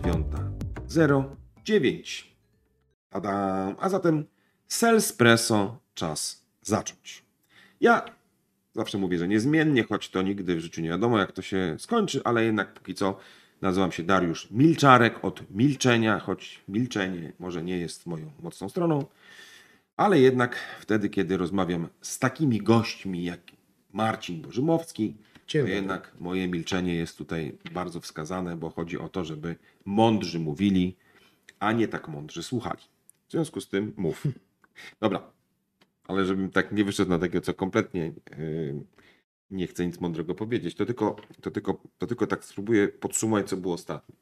9.09. Tada! A zatem Salespresso czas zacząć. Ja zawsze mówię, że niezmiennie, choć to nigdy w życiu nie wiadomo, jak to się skończy, ale jednak póki co nazywam się Dariusz Milczarek od milczenia, choć milczenie może nie jest moją mocną stroną, ale jednak wtedy, kiedy rozmawiam z takimi gośćmi jak Marcin Bożymowski, to jednak moje milczenie jest tutaj bardzo wskazane, bo chodzi o to, żeby mądrzy mówili, a nie tak mądrzy słuchali. W związku z tym mów. Dobra, ale żebym tak nie wyszedł na takiego, co kompletnie yy, nie chcę nic mądrego powiedzieć, to tylko, to, tylko, to tylko tak spróbuję podsumować, co było ostatnio.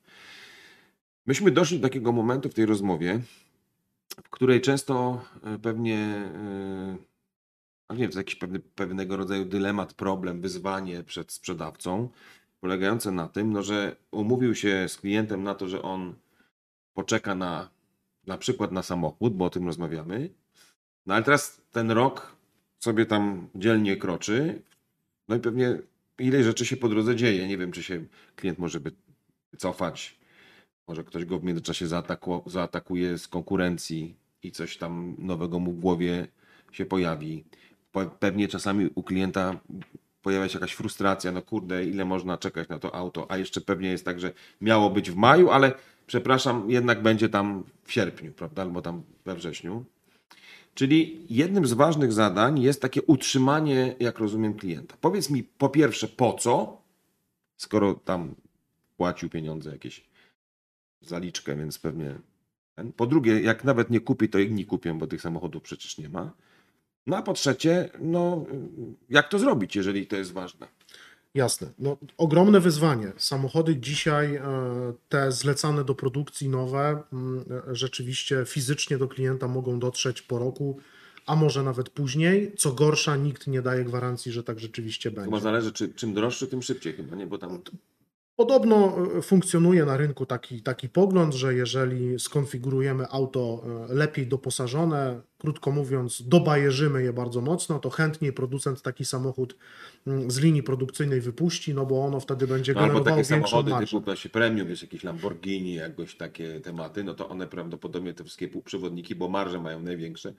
Myśmy doszli do takiego momentu w tej rozmowie, w której często yy, pewnie, yy, nie wiem, to jakiś pewny, pewnego rodzaju dylemat, problem, wyzwanie przed sprzedawcą, polegające na tym, no, że umówił się z klientem na to, że on poczeka na na przykład na samochód, bo o tym rozmawiamy. No ale teraz ten rok sobie tam dzielnie kroczy. No i pewnie ile rzeczy się po drodze dzieje. Nie wiem, czy się klient może by cofać. Może ktoś go w międzyczasie zaataku, zaatakuje z konkurencji i coś tam nowego mu w głowie się pojawi. Pewnie czasami u klienta pojawia się jakaś frustracja, no kurde, ile można czekać na to auto, a jeszcze pewnie jest tak, że miało być w maju, ale przepraszam, jednak będzie tam w sierpniu, prawda, albo tam we wrześniu. Czyli jednym z ważnych zadań jest takie utrzymanie, jak rozumiem, klienta. Powiedz mi po pierwsze, po co, skoro tam płacił pieniądze jakieś zaliczkę, więc pewnie. Ten. Po drugie, jak nawet nie kupi, to inni kupię, bo tych samochodów przecież nie ma. No a po trzecie, no, jak to zrobić, jeżeli to jest ważne? Jasne. No, ogromne wyzwanie. Samochody dzisiaj, e, te zlecane do produkcji nowe, mm, e, rzeczywiście fizycznie do klienta mogą dotrzeć po roku, a może nawet później. Co gorsza, nikt nie daje gwarancji, że tak rzeczywiście będzie. Chyba zależy, czy, czym droższy, tym szybciej chyba, nie? Bo tam... Podobno e, funkcjonuje na rynku taki, taki pogląd, że jeżeli skonfigurujemy auto lepiej doposażone, krótko mówiąc, dobajerzymy je bardzo mocno, to chętniej producent taki samochód mm, z linii produkcyjnej wypuści, no bo ono wtedy będzie no, generowało albo takie samochody marżę. typu właśnie premium, jest jakieś Lamborghini, jakoś takie tematy, no to one prawdopodobnie te wszystkie półprzewodniki, bo marże mają największe,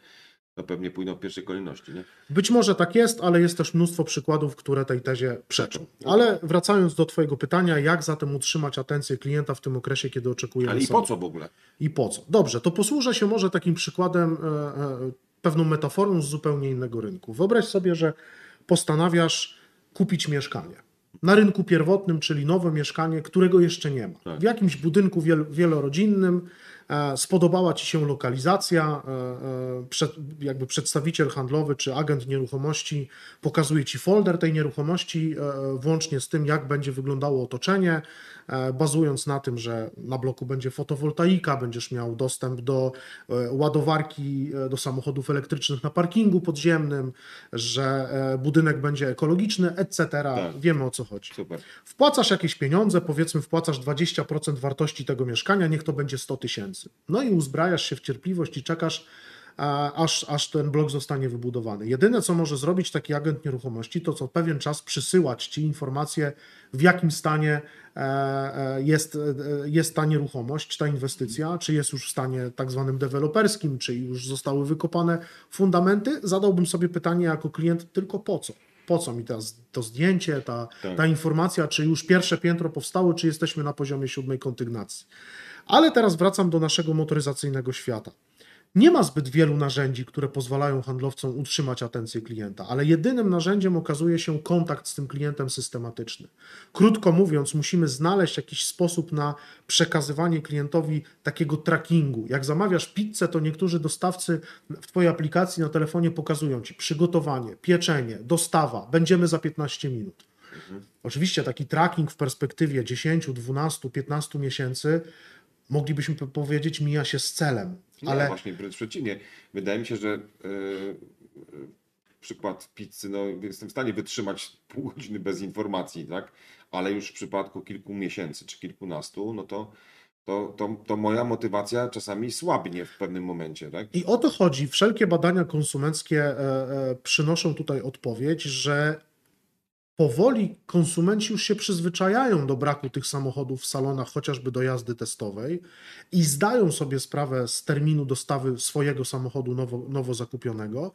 to pewnie pójdą w pierwszej kolejności. Nie? Być może tak jest, ale jest też mnóstwo przykładów, które tej tezie przeczą. Ale wracając do Twojego pytania, jak zatem utrzymać atencję klienta w tym okresie, kiedy oczekujemy. Ale i po co w ogóle? I po co? Dobrze, to posłużę się może takim przykładem, e, e, pewną metaforą z zupełnie innego rynku. Wyobraź sobie, że postanawiasz kupić mieszkanie. Na rynku pierwotnym, czyli nowe mieszkanie, którego jeszcze nie ma. Tak. W jakimś budynku wielorodzinnym, spodobała Ci się lokalizacja, e, e, jakby przedstawiciel handlowy czy agent nieruchomości pokazuje Ci folder tej nieruchomości, włącznie z tym, jak będzie wyglądało otoczenie, bazując na tym, że na bloku będzie fotowoltaika, będziesz miał dostęp do ładowarki do samochodów elektrycznych na parkingu podziemnym, że budynek będzie ekologiczny, etc. Tak. Wiemy o co chodzi. Super. Wpłacasz jakieś pieniądze, powiedzmy wpłacasz 20% wartości tego mieszkania, niech to będzie 100 tysięcy. No i uzbrajasz się w cierpliwość i czekasz, aż, aż ten blok zostanie wybudowany. Jedyne, co może zrobić taki agent nieruchomości, to co pewien czas przysyłać Ci informacje, w jakim stanie e, e, jest, e, jest ta nieruchomość, ta inwestycja, czy jest już w stanie tak zwanym deweloperskim, czy już zostały wykopane fundamenty. Zadałbym sobie pytanie jako klient tylko po co? po co mi teraz to zdjęcie, ta, tak. ta informacja, czy już pierwsze piętro powstało, czy jesteśmy na poziomie siódmej kondygnacji. Ale teraz wracam do naszego motoryzacyjnego świata. Nie ma zbyt wielu narzędzi, które pozwalają handlowcom utrzymać atencję klienta, ale jedynym narzędziem okazuje się kontakt z tym klientem systematyczny. Krótko mówiąc, musimy znaleźć jakiś sposób na przekazywanie klientowi takiego trackingu. Jak zamawiasz pizzę, to niektórzy dostawcy w Twojej aplikacji na telefonie pokazują Ci przygotowanie, pieczenie, dostawa, będziemy za 15 minut. Mhm. Oczywiście taki tracking w perspektywie 10, 12, 15 miesięcy moglibyśmy powiedzieć, mija się z celem. Nie, ale właśnie wręcz przeciwnie. Wydaje mi się, że yy, przykład pizzy, no jestem w stanie wytrzymać pół godziny bez informacji, tak? Ale już w przypadku kilku miesięcy czy kilkunastu, no to to, to, to moja motywacja czasami słabnie w pewnym momencie. Tak? I o to chodzi. Wszelkie badania konsumenckie e, e, przynoszą tutaj odpowiedź, że powoli konsumenci już się przyzwyczajają do braku tych samochodów w salonach, chociażby do jazdy testowej i zdają sobie sprawę z terminu dostawy swojego samochodu nowo, nowo zakupionego,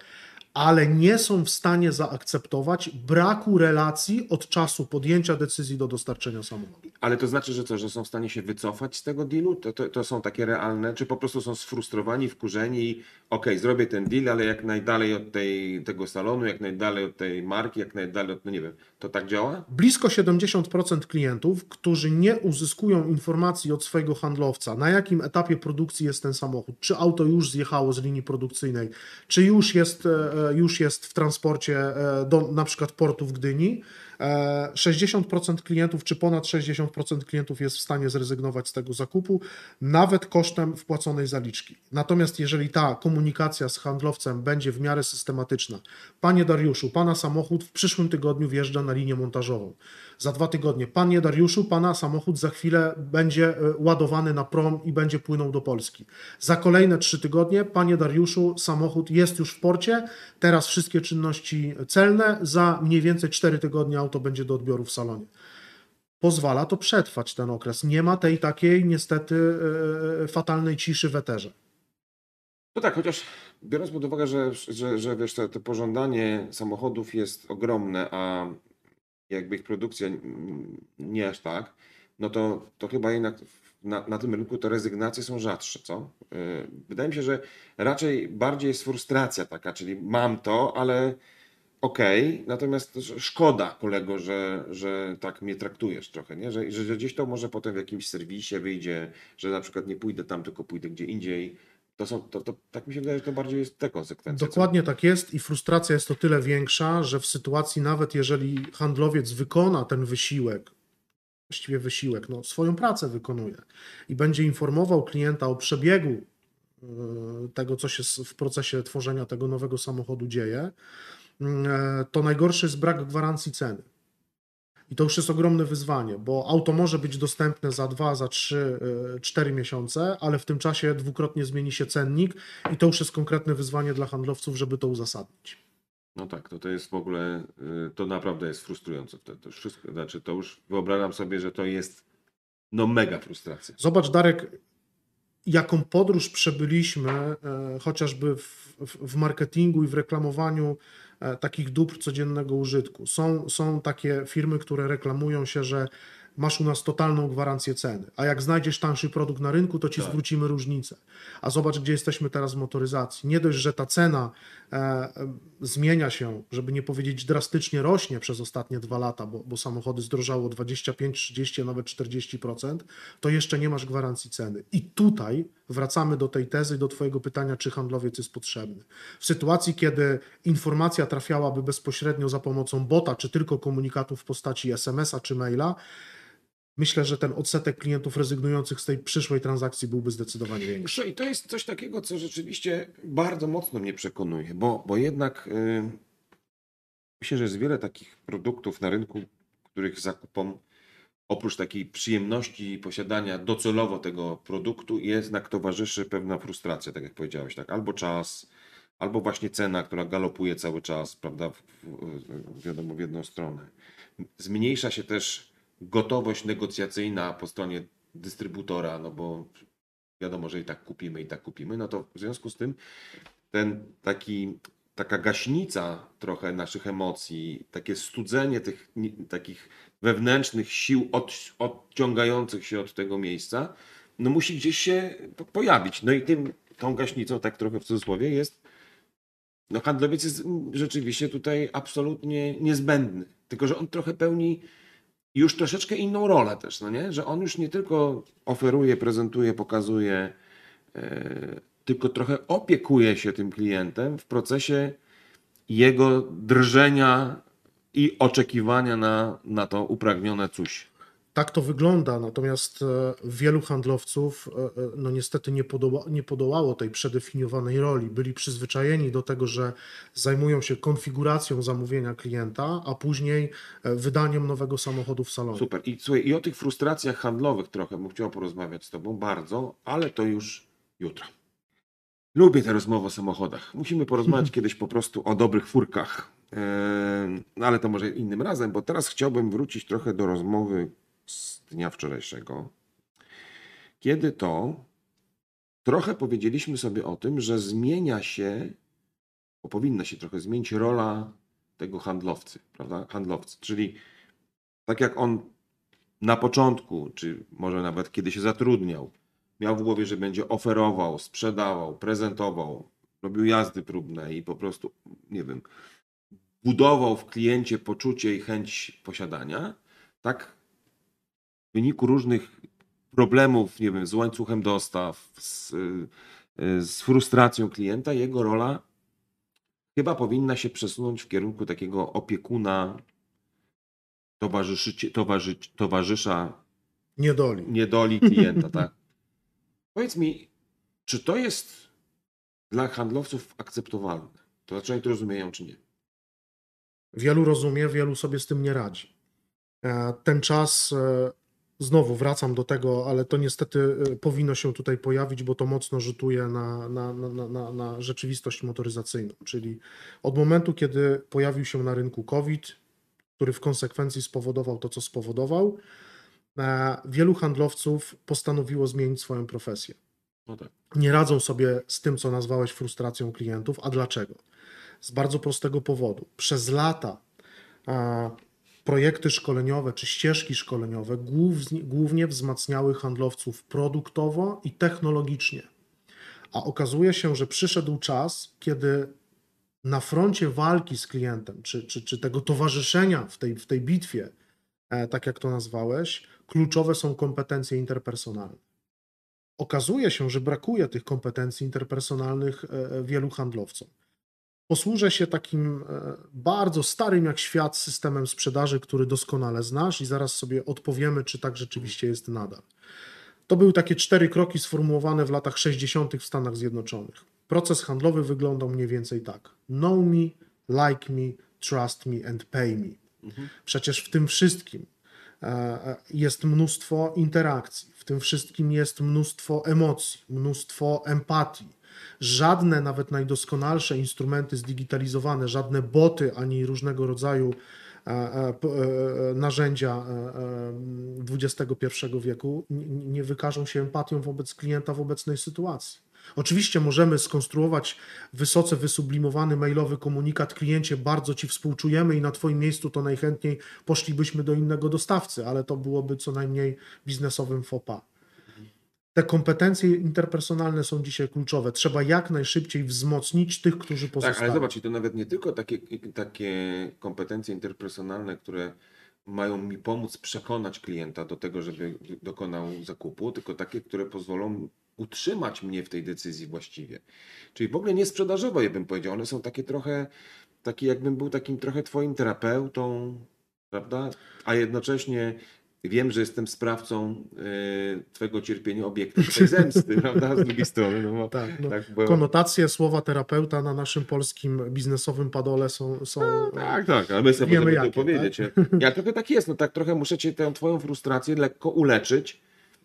ale nie są w stanie zaakceptować braku relacji od czasu podjęcia decyzji do dostarczenia samochodu. Ale to znaczy, że co, że są w stanie się wycofać z tego dealu? To, to, to są takie realne? Czy po prostu są sfrustrowani, wkurzeni i okej, zrobię ten deal, ale jak najdalej od tej, tego salonu, jak najdalej od tej marki, jak najdalej od, no nie wiem, to tak działa? Blisko 70% klientów, którzy nie uzyskują informacji od swojego handlowca, na jakim etapie produkcji jest ten samochód, czy auto już zjechało z linii produkcyjnej, czy już jest, e, już jest w transporcie e, do na przykład portu w Gdyni, e, 60% klientów, czy ponad 60% klientów jest w stanie zrezygnować z tego zakupu, nawet kosztem wpłaconej zaliczki. Natomiast jeżeli ta komunikacja z handlowcem będzie w miarę systematyczna, panie Dariuszu, pana samochód w przyszłym tygodniu wjeżdża na linię montażową. Za dwa tygodnie, panie Dariuszu, pana samochód za chwilę będzie e, ładowany na prom i będzie płynął do Polski. Za kolejne trzy tygodnie, panie Dariuszu, samochód jest już w porcie, teraz wszystkie czynności celne, za mniej więcej cztery tygodnie auto będzie do odbioru w salonie pozwala to przetrwać ten okres. Nie ma tej takiej niestety e, fatalnej ciszy w eterze. No tak, chociaż biorąc pod uwagę, że, że, że wiesz, to, to pożądanie samochodów jest ogromne, a jakby ich produkcja nie aż tak, no to, to chyba jednak na, na tym rynku te rezygnacje są rzadsze, co? Yy, Wydaje mi się, że raczej bardziej jest frustracja taka, czyli mam to, ale okej, natomiast też szkoda kolego, że, że tak mnie traktujesz trochę, nie? Że, że gdzieś to może potem w jakimś serwisie wyjdzie, że na przykład nie pójdę tam, tylko pójdę gdzie indziej. To są, to, to, tak mi się wydaje, że to bardziej jest te konsekwencje. co? Dokładnie tak jest i frustracja jest o tyle większa, że w sytuacji nawet jeżeli handlowiec wykona ten wysiłek, właściwie wysiłek, no, swoją pracę wykonuje i będzie informował klienta o przebiegu e, tego, co się w procesie tworzenia tego nowego samochodu dzieje, e, to najgorszy jest brak gwarancji ceny. I to już jest ogromne wyzwanie, bo auto może być dostępne za 2, za 3, 4 miesiące, ale w tym czasie dwukrotnie zmieni się cennik i to już jest konkretne wyzwanie dla handlowców, żeby to uzasadnić. No tak, to, to jest w ogóle, y, to naprawdę jest frustrujące. To już wszystko, znaczy to już wyobrażam sobie, że to jest no mega frustracja. Zobacz, Darek, jaką podróż przebyliśmy, e, chociażby w, w, w marketingu i w reklamowaniu takich dóbr codziennego użytku. Są, są takie firmy, które reklamują się, że masz u nas totalną gwarancję ceny, a jak znajdziesz tańszy produkt na rynku, to ci Tak. zwrócimy różnicę. A zobacz, gdzie jesteśmy teraz w motoryzacji. Nie dość, że ta cena e, e, zmienia się, żeby nie powiedzieć drastycznie rośnie przez ostatnie dwa lata, bo, bo samochody zdrożało 25, 30, a nawet 40%, to jeszcze nie masz gwarancji ceny. I tutaj wracamy do tej tezy, do Twojego pytania, czy handlowiec jest potrzebny. W sytuacji, kiedy informacja trafiałaby bezpośrednio za pomocą bota, czy tylko komunikatu w postaci SMS-a czy maila, myślę, że ten odsetek klientów rezygnujących z tej przyszłej transakcji byłby zdecydowanie większy. I to jest coś takiego, co rzeczywiście bardzo mocno mnie przekonuje, bo, bo jednak y, myślę, że jest wiele takich produktów na rynku, których zakupom oprócz takiej przyjemności posiadania docelowo tego produktu jednak towarzyszy pewna frustracja, tak jak powiedziałeś, tak? Albo czas, albo właśnie cena, która galopuje cały czas, prawda, w, w, wiadomo, w jedną stronę. Zmniejsza się też gotowość negocjacyjna po stronie dystrybutora, no bo wiadomo, że i tak kupimy, i tak kupimy, no to w związku z tym ten taki, taka gaśnica trochę naszych emocji, takie studzenie tych takich wewnętrznych sił od, odciągających się od tego miejsca, no musi gdzieś się po- pojawić. No i tym, tą gaśnicą, tak trochę w cudzysłowie, jest no handlowiec jest rzeczywiście tutaj absolutnie niezbędny. Tylko, że on trochę pełni już troszeczkę inną rolę też, no nie? Że on już nie tylko oferuje, prezentuje, pokazuje, e, tylko trochę opiekuje się tym klientem w procesie jego drżenia i oczekiwania na, na to upragnione coś. Tak to wygląda, natomiast e, wielu handlowców e, e, no niestety nie, podoła, nie podołało tej przedefiniowanej roli. Byli przyzwyczajeni do tego, że zajmują się konfiguracją zamówienia klienta, a później wydaniem nowego samochodu w salonie. Super. I słuchaj, i o tych frustracjach handlowych trochę bym chciał porozmawiać z Tobą bardzo, ale to już jutro. Lubię te rozmowy o samochodach. Musimy porozmawiać kiedyś po prostu o dobrych furkach. No ale to może innym razem, bo teraz chciałbym wrócić trochę do rozmowy z dnia wczorajszego, kiedy to trochę powiedzieliśmy sobie o tym, że zmienia się, bo powinna się trochę zmienić rola tego handlowcy, prawda? Handlowcy, czyli tak jak on na początku, czy może nawet kiedy się zatrudniał, miał w głowie, że będzie oferował, sprzedawał, prezentował, robił jazdy próbne i po prostu, nie wiem, budował w kliencie poczucie i chęć posiadania, tak w wyniku różnych problemów, nie wiem, z łańcuchem dostaw, z, y, z frustracją klienta, jego rola chyba powinna się przesunąć w kierunku takiego opiekuna, towarzyszy, towarzy, towarzysza Niedoli. niedoli klienta, tak? Powiedz mi, czy to jest dla handlowców akceptowalne? To znaczy oni to rozumieją, czy nie? Wielu rozumie, wielu sobie z tym nie radzi. E, Ten czas, e, znowu wracam do tego, ale to niestety e, powinno się tutaj pojawić, bo to mocno rzutuje na, na, na, na- na, rzeczywistość motoryzacyjną. Czyli od momentu, kiedy pojawił się na rynku COVID, który w konsekwencji spowodował to, co spowodował, e, wielu handlowców postanowiło zmienić swoją profesję No tak. nie radzą sobie z tym, co nazwałeś frustracją klientów. A dlaczego? Z bardzo prostego powodu. Przez lata a, projekty szkoleniowe czy ścieżki szkoleniowe głównie, wzmacniały handlowców produktowo i technologicznie. A okazuje się, że przyszedł czas, kiedy na froncie walki z klientem, czy, czy, czy tego towarzyszenia w tej, w tej bitwie, e, tak jak to nazwałeś, kluczowe są kompetencje interpersonalne okazuje się, że brakuje tych kompetencji interpersonalnych e, wielu handlowcom. Posłużę się takim e, bardzo starym jak świat systemem sprzedaży, który doskonale znasz, i zaraz sobie odpowiemy, czy tak rzeczywiście jest nadal. To były takie cztery kroki sformułowane w latach 60. w Stanach Zjednoczonych. Proces handlowy wyglądał mniej więcej tak: know me, like me, trust me and pay me. Przecież w tym wszystkim e, e, jest mnóstwo interakcji, w tym wszystkim jest mnóstwo emocji, mnóstwo empatii. Żadne, nawet najdoskonalsze instrumenty zdigitalizowane, żadne boty ani różnego rodzaju e, e, e, narzędzia XXI wieku nie wykażą się empatią wobec klienta w obecnej sytuacji. Oczywiście możemy skonstruować wysoce wysublimowany mailowy komunikat kliencie, bardzo Ci współczujemy i na Twoim miejscu to najchętniej poszlibyśmy do innego dostawcy, ale to byłoby co najmniej biznesowym faux pas. Te kompetencje interpersonalne są dzisiaj kluczowe. Trzeba jak najszybciej wzmocnić tych, którzy pozostają. Tak, ale zobacz, to nawet nie tylko takie, takie kompetencje interpersonalne, które mają mi pomóc przekonać klienta do tego, żeby dokonał zakupu, tylko takie, które pozwolą utrzymać mnie w tej decyzji właściwie. Czyli w ogóle nie sprzedażowe, ja bym powiedział. One są takie trochę, takie jakbym był takim trochę twoim terapeutą, prawda? A jednocześnie wiem, że jestem sprawcą y, twojego cierpienia, obiektem tej zemsty, prawda? Z drugiej strony. No bo, Tak, no, tak, bo... Konotacje słowa terapeuta na naszym polskim biznesowym padole są. są Tak, tak, ale my sobie Wiemy jakie, powiedzieć. nie? Ja trochę tak jest, no tak trochę muszę cię tę twoją frustrację lekko uleczyć,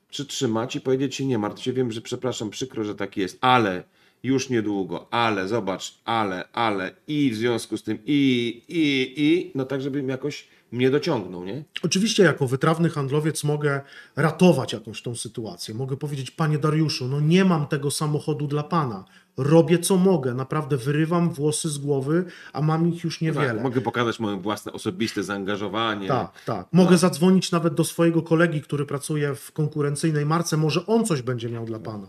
przytrzymać i powiedzieć ci nie martw się, wiem, że przepraszam, przykro, że tak jest, ale już niedługo, ale zobacz, ale, ale i w związku z tym i, i, i, no tak, żebym jakoś mnie dociągnął, nie? Oczywiście, jako wytrawny handlowiec mogę ratować jakąś tą sytuację. Mogę powiedzieć, panie Dariuszu, no nie mam tego samochodu dla pana. Robię co mogę, naprawdę wyrywam włosy z głowy, a mam ich już niewiele. Tak, mogę pokazać moje własne osobiste zaangażowanie. Tak, tak. Mogę zadzwonić nawet do swojego kolegi, który pracuje w konkurencyjnej marce, może on coś będzie miał dla pana.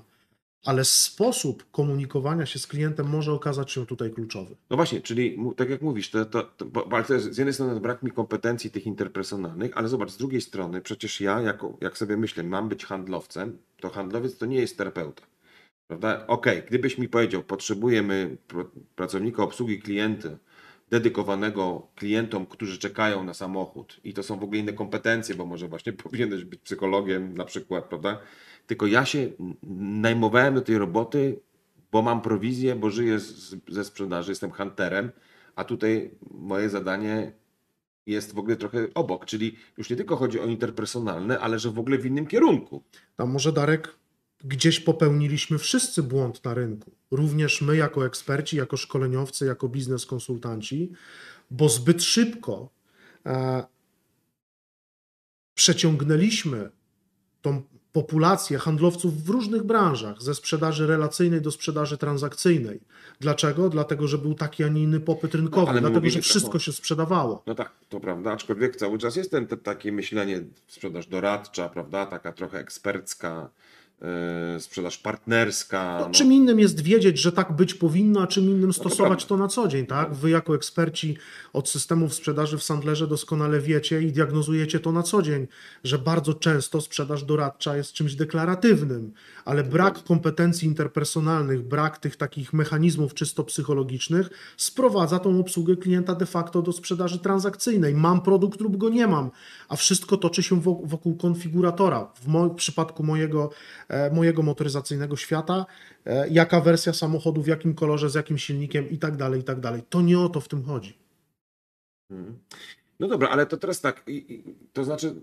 Ale sposób komunikowania się z klientem może okazać się tutaj kluczowy. No właśnie, czyli tak jak mówisz, to, to, to, bo, to jest z jednej strony brak mi kompetencji tych interpersonalnych, ale zobacz, z drugiej strony przecież ja, jak sobie myślę, mam być handlowcem, to handlowiec to nie jest terapeuta. Prawda? Okej, gdybyś mi powiedział, potrzebujemy pr- pracownika obsługi klienta dedykowanego klientom, którzy czekają na samochód i to są w ogóle inne kompetencje, bo może właśnie powinieneś być psychologiem na przykład, prawda? Tylko ja się najmowałem do tej roboty, bo mam prowizję, bo żyję z, ze sprzedaży, jestem hunterem, a tutaj moje zadanie jest w ogóle trochę obok, czyli już nie tylko chodzi o interpersonalne, ale że w ogóle w innym kierunku. A może Darek, gdzieś popełniliśmy wszyscy błąd na rynku. Również my, jako eksperci, jako szkoleniowcy, jako biznes konsultanci, bo zbyt szybko e, przeciągnęliśmy tą populację handlowców w różnych branżach, ze sprzedaży relacyjnej do sprzedaży transakcyjnej. Dlaczego? Dlatego, że był taki, a nie inny popyt rynkowy, No, dlatego, że tak, wszystko no. się sprzedawało. No tak, to prawda, aczkolwiek cały czas jest ten, te, takie myślenie, sprzedaż doradcza, prawda, taka trochę ekspercka, sprzedaż partnerska. No, no. Czym innym jest wiedzieć, że tak być powinno, a czym innym to stosować prawda. to na co dzień, tak? Wy jako eksperci od systemów sprzedaży w Sandlerze doskonale wiecie i diagnozujecie to na co dzień, że bardzo często sprzedaż doradcza jest czymś deklaratywnym, ale brak kompetencji interpersonalnych, brak tych takich mechanizmów czysto psychologicznych sprowadza tą obsługę klienta de facto do sprzedaży transakcyjnej. Mam produkt lub go nie mam, a wszystko toczy się wokół, konfiguratora. W, w przypadku mojego, e, mojego motoryzacyjnego świata, e, jaka wersja samochodu, w jakim kolorze, z jakim silnikiem i tak dalej, i tak dalej. To nie o to w tym chodzi. Mhm. No dobra, ale to teraz tak, to znaczy,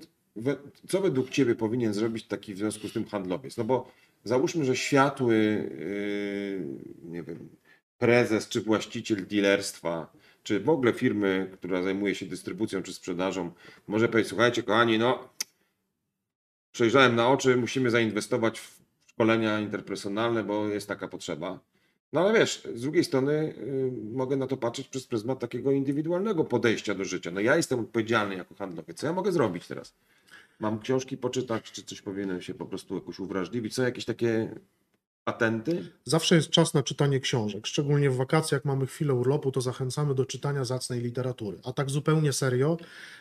co według Ciebie powinien zrobić taki w związku z tym handlowiec? No bo załóżmy, że światły, yy, nie wiem, prezes czy właściciel dealerstwa, czy w ogóle firmy, która zajmuje się dystrybucją czy sprzedażą, może powiedzieć, słuchajcie kochani, no przejrzałem na oczy, musimy zainwestować w szkolenia interpersonalne, bo jest taka potrzeba. No ale wiesz, z drugiej strony y, mogę na to patrzeć przez pryzmat takiego indywidualnego podejścia do życia. No ja jestem odpowiedzialny jako handlowiec. Co ja mogę zrobić teraz? Mam książki poczytać, czy coś powinienem się po prostu jakoś uwrażliwić? Są jakieś takie patenty? Zawsze jest czas na czytanie książek. Szczególnie w wakacje, jak mamy chwilę urlopu, to zachęcamy do czytania zacnej literatury. A tak zupełnie serio,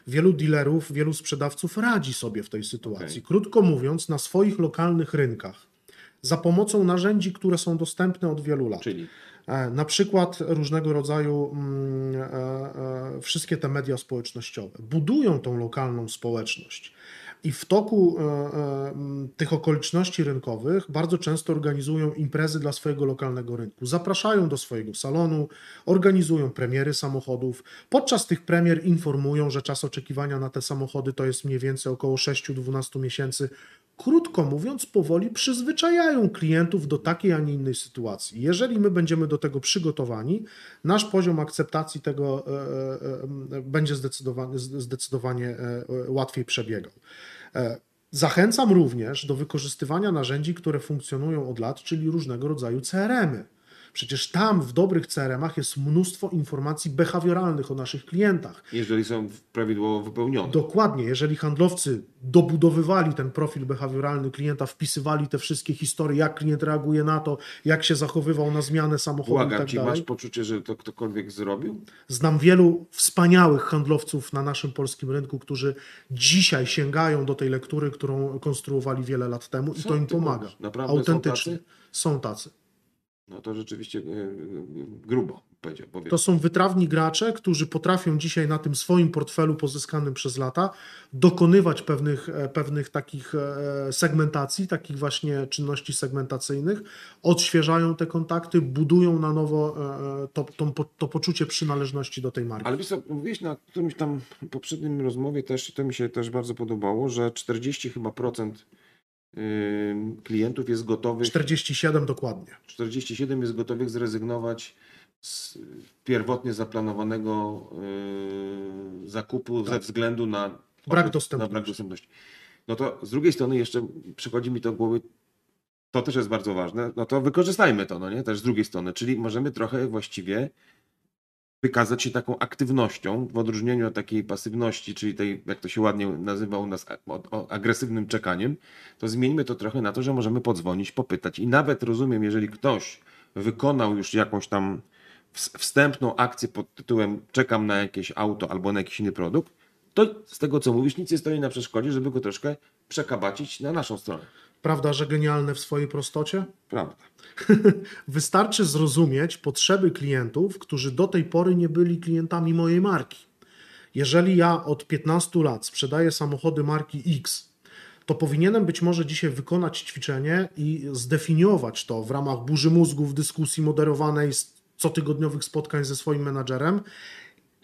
wielu dealerów, wielu sprzedawców radzi sobie w tej sytuacji. Okej. Krótko mówiąc, na swoich lokalnych rynkach, za pomocą narzędzi, które są dostępne od wielu lat. Czyli E, Na przykład różnego rodzaju mm, e, e, wszystkie te media społecznościowe budują tą lokalną społeczność. I w toku e, e, tych okoliczności rynkowych bardzo często organizują imprezy dla swojego lokalnego rynku. Zapraszają do swojego salonu, organizują premiery samochodów. Podczas tych premier informują, że czas oczekiwania na te samochody to jest mniej więcej około 6-12 miesięcy. Krótko mówiąc, powoli przyzwyczajają klientów do takiej, a nie innej sytuacji. Jeżeli my będziemy do tego przygotowani, nasz poziom akceptacji tego e, e, e, będzie zdecydowanie, zdecydowanie łatwiej przebiegał. Zachęcam również do wykorzystywania narzędzi, które funkcjonują od lat, czyli różnego rodzaju CRM-y. Przecież tam w dobrych CRM-ach jest mnóstwo informacji behawioralnych o naszych klientach. jeżeli są prawidłowo wypełnione. Dokładnie, jeżeli handlowcy dobudowywali ten profil behawioralny klienta, wpisywali te wszystkie historie, jak klient reaguje na to, jak się zachowywał na zmianę samochodu i Błagam tak Ci, dalej. masz poczucie, że to ktokolwiek zrobił? Znam wielu wspaniałych handlowców na naszym polskim rynku, którzy dzisiaj sięgają do tej lektury, którą konstruowali wiele lat temu i Co to im pomaga. Naprawdę są Autentycznie. tacy? Są tacy. No to rzeczywiście e, e, grubo powiedział. Powiedz. To są wytrawni gracze, którzy potrafią dzisiaj na tym swoim portfelu pozyskanym przez lata dokonywać pewnych, e, pewnych takich segmentacji, takich właśnie czynności segmentacyjnych, odświeżają te kontakty, budują na nowo to, to, to poczucie przynależności do tej marki. Ale wiesz co, mówiłeś na którymś tam poprzednim rozmowie też, i to mi się też bardzo podobało, że 40 chyba procent klientów jest gotowych, 47 dokładnie. 47 jest gotowych zrezygnować z pierwotnie zaplanowanego yy, zakupu ze względu na Tak. Brak na dostępności. brak dostępności. No to z drugiej strony jeszcze przychodzi mi to do głowy, to też jest bardzo ważne, no to wykorzystajmy to, no nie, też z drugiej strony, czyli możemy trochę właściwie wykazać się taką aktywnością w odróżnieniu od takiej pasywności, czyli tej, jak to się ładnie nazywa u nas, agresywnym czekaniem, to zmieńmy to trochę na to, że możemy podzwonić, popytać i nawet rozumiem, jeżeli ktoś wykonał już jakąś tam ws- wstępną akcję pod tytułem czekam na jakieś auto albo na jakiś inny produkt, to z tego co mówisz, nic nie stoi na przeszkodzie, żeby go troszkę przekabacić na naszą stronę. Prawda, że genialne w swojej prostocie? Prawda. Wystarczy zrozumieć potrzeby klientów, którzy do tej pory nie byli klientami mojej marki. Jeżeli ja od 15 lat sprzedaję samochody marki X, to powinienem być może dzisiaj wykonać ćwiczenie i zdefiniować to w ramach burzy mózgów, dyskusji moderowanej, cotygodniowych spotkań ze swoim menadżerem,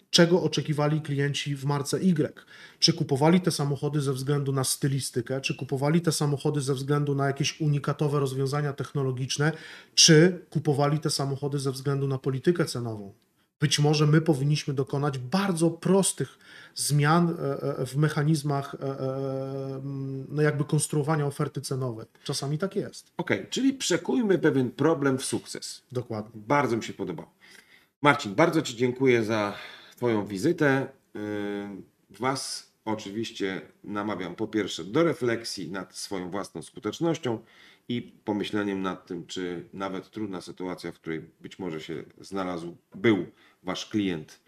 czego oczekiwali klienci w marce Y. Czy kupowali te samochody ze względu na stylistykę, czy kupowali te samochody ze względu na jakieś unikatowe rozwiązania technologiczne, czy kupowali te samochody ze względu na politykę cenową. być może my powinniśmy dokonać bardzo prostych zmian e, e, w mechanizmach e, e, no jakby konstruowania oferty cenowej. Czasami tak jest. Okej, czyli przekujmy pewien problem w sukces. Dokładnie. Bardzo mi się podobało. Marcin, bardzo Ci dziękuję za Twoją wizytę. Yy, Was oczywiście namawiam po pierwsze do refleksji nad swoją własną skutecznością i pomyśleniem nad tym, czy nawet trudna sytuacja, w której być może się znalazł, był Wasz klient,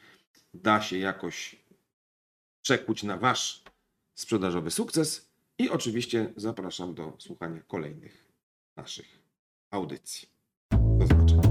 da się jakoś przekuć na Wasz sprzedażowy sukces. I oczywiście zapraszam do słuchania kolejnych naszych audycji. Do zobaczenia.